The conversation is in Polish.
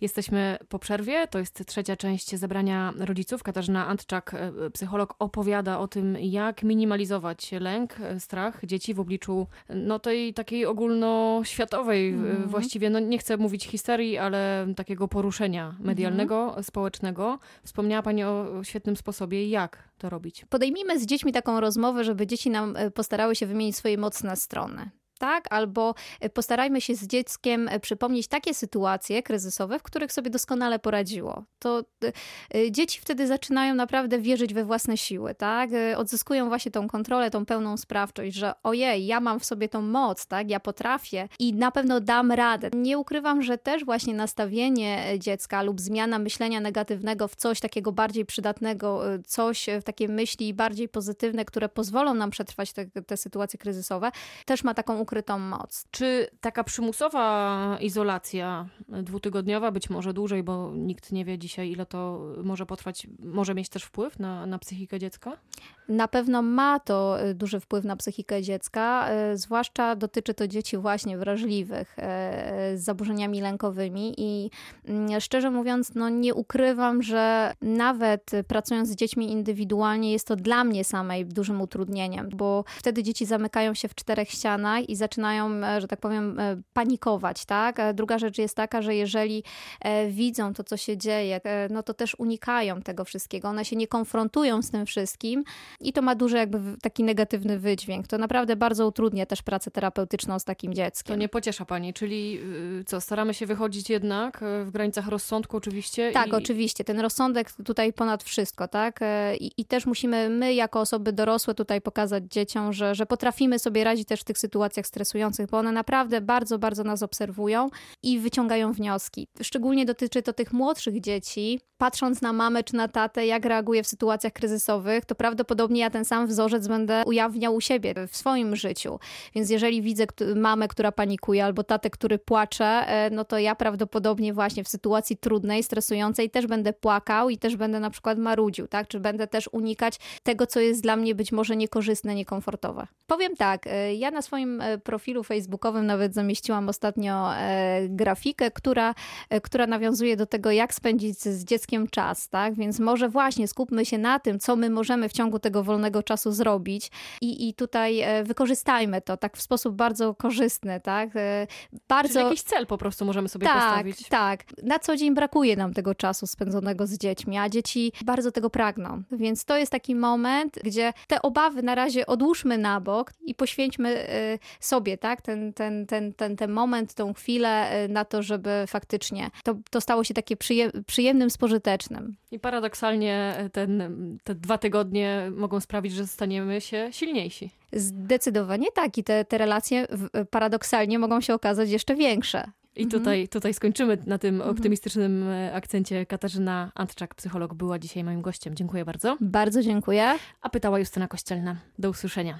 Jesteśmy po przerwie, to jest trzecia część zebrania rodziców. Katarzyna Antczak, e, psycholog, opowiada o tym, jak minimalizować lęk, e, strach dzieci w obliczu no, tej takiej ogólnoświatowej mm. właściwie, no nie chcę mówić histerii, ale takiego poruszenia medialnego, mm. społecznego. Wspomniała Pani o świetnym sposobie, jak to robić. Podejmijmy z dziećmi taką rozmowę, żeby dzieci nam postarały się wymienić swoje mocne strony tak? Albo e, postarajmy się z dzieckiem e, przypomnieć takie sytuacje kryzysowe, w których sobie doskonale poradziło. To e, dzieci wtedy zaczynają naprawdę wierzyć we własne siły, tak? Odzyskują właśnie tą kontrolę, tą pełną sprawczość, że ojej, ja mam w sobie tą moc, tak? Ja potrafię i na pewno dam radę. Nie ukrywam, że też właśnie nastawienie dziecka lub zmiana myślenia negatywnego w coś takiego bardziej przydatnego, coś w takie myśli bardziej pozytywne, które pozwolą nam przetrwać te, te sytuacje kryzysowe, też ma taką ukrytą moc. Czy taka przymusowa izolacja dwutygodniowa, być może dłużej, bo nikt nie wie dzisiaj, ile to może potrwać, może mieć też wpływ na, na psychikę dziecka? Na pewno ma to y, duży wpływ na psychikę dziecka, y, zwłaszcza dotyczy to dzieci właśnie wrażliwych, y, z zaburzeniami lękowymi i mm, szczerze mówiąc, no nie ukrywam, że nawet pracując z dziećmi indywidualnie jest to dla mnie samej dużym utrudnieniem, bo wtedy dzieci zamykają się w czterech ścianach i zaczynają, e, że tak powiem, e, panikować, tak? E, druga rzecz jest taka, że jeżeli widzą to, co się dzieje, no to też unikają tego wszystkiego. One się nie konfrontują z tym wszystkim i to ma duży jakby taki negatywny wydźwięk. To naprawdę bardzo utrudnia też pracę terapeutyczną z takim dzieckiem. To nie pociesza pani, czyli y, co, staramy się wychodzić jednak w granicach rozsądku oczywiście? Tak, i... oczywiście. Ten rozsądek tutaj ponad wszystko, tak? I, I, też musimy my jako osoby dorosłe tutaj pokazać dzieciom, że, że potrafimy sobie radzić też w tych sytuacjach stresujących, bo one naprawdę bardzo, bardzo nas obserwują i wyciągają wnioski. Szczególnie dotyczy to tych młodszych dzieci. Patrząc na mamę czy na tatę, jak reaguje w sytuacjach kryzysowych, to prawdopodobnie ja ten sam wzorzec będę ujawniał u siebie w swoim życiu. Więc jeżeli widzę mamę, która panikuje, albo tatę, który płacze, e, no to ja prawdopodobnie właśnie w sytuacji trudnej, stresującej też będę płakał i też będę na przykład marudził, tak? Czy będę też unikać tego, co jest dla mnie być może niekorzystne, niekomfortowe. Powiem tak, e, ja na swoim e, profilu facebookowym nawet zamieściłam ostatnio e, grafikę, która, e, która nawiązuje do tego, jak spędzić z dzieckiem czas, tak? Więc może właśnie skupmy się na tym, co my możemy w ciągu tego wolnego czasu zrobić i, i tutaj e, wykorzystajmy to tak w sposób bardzo korzystny, tak? Bardzo... Czyli jakiś cel po prostu możemy sobie tak, postawić. Tak, Na co dzień brakuje nam tego czasu spędzonego z dziećmi, a dzieci bardzo tego pragną. Więc to jest taki moment, gdzie te obawy na razie odłóżmy na bok i poświęćmy sobie, tak? Ten, ten, ten, ten, ten moment, tą chwilę y, na to, żeby faktycznie to, to stało się takie przyjemnym, spożytecznym. I paradoksalnie ten, te dwa tygodnie mogą sprawić, że staniemy się silniejsi. Zdecydowanie tak i te, te relacje paradoksalnie mogą się okazać jeszcze większe. I mhm. tutaj, tutaj skończymy na tym mhm. optymistycznym akcencie. Katarzyna Antczak, psycholog, była dzisiaj moim gościem. Dziękuję bardzo. Bardzo dziękuję. A pytała Justyna Kościelna. Do usłyszenia.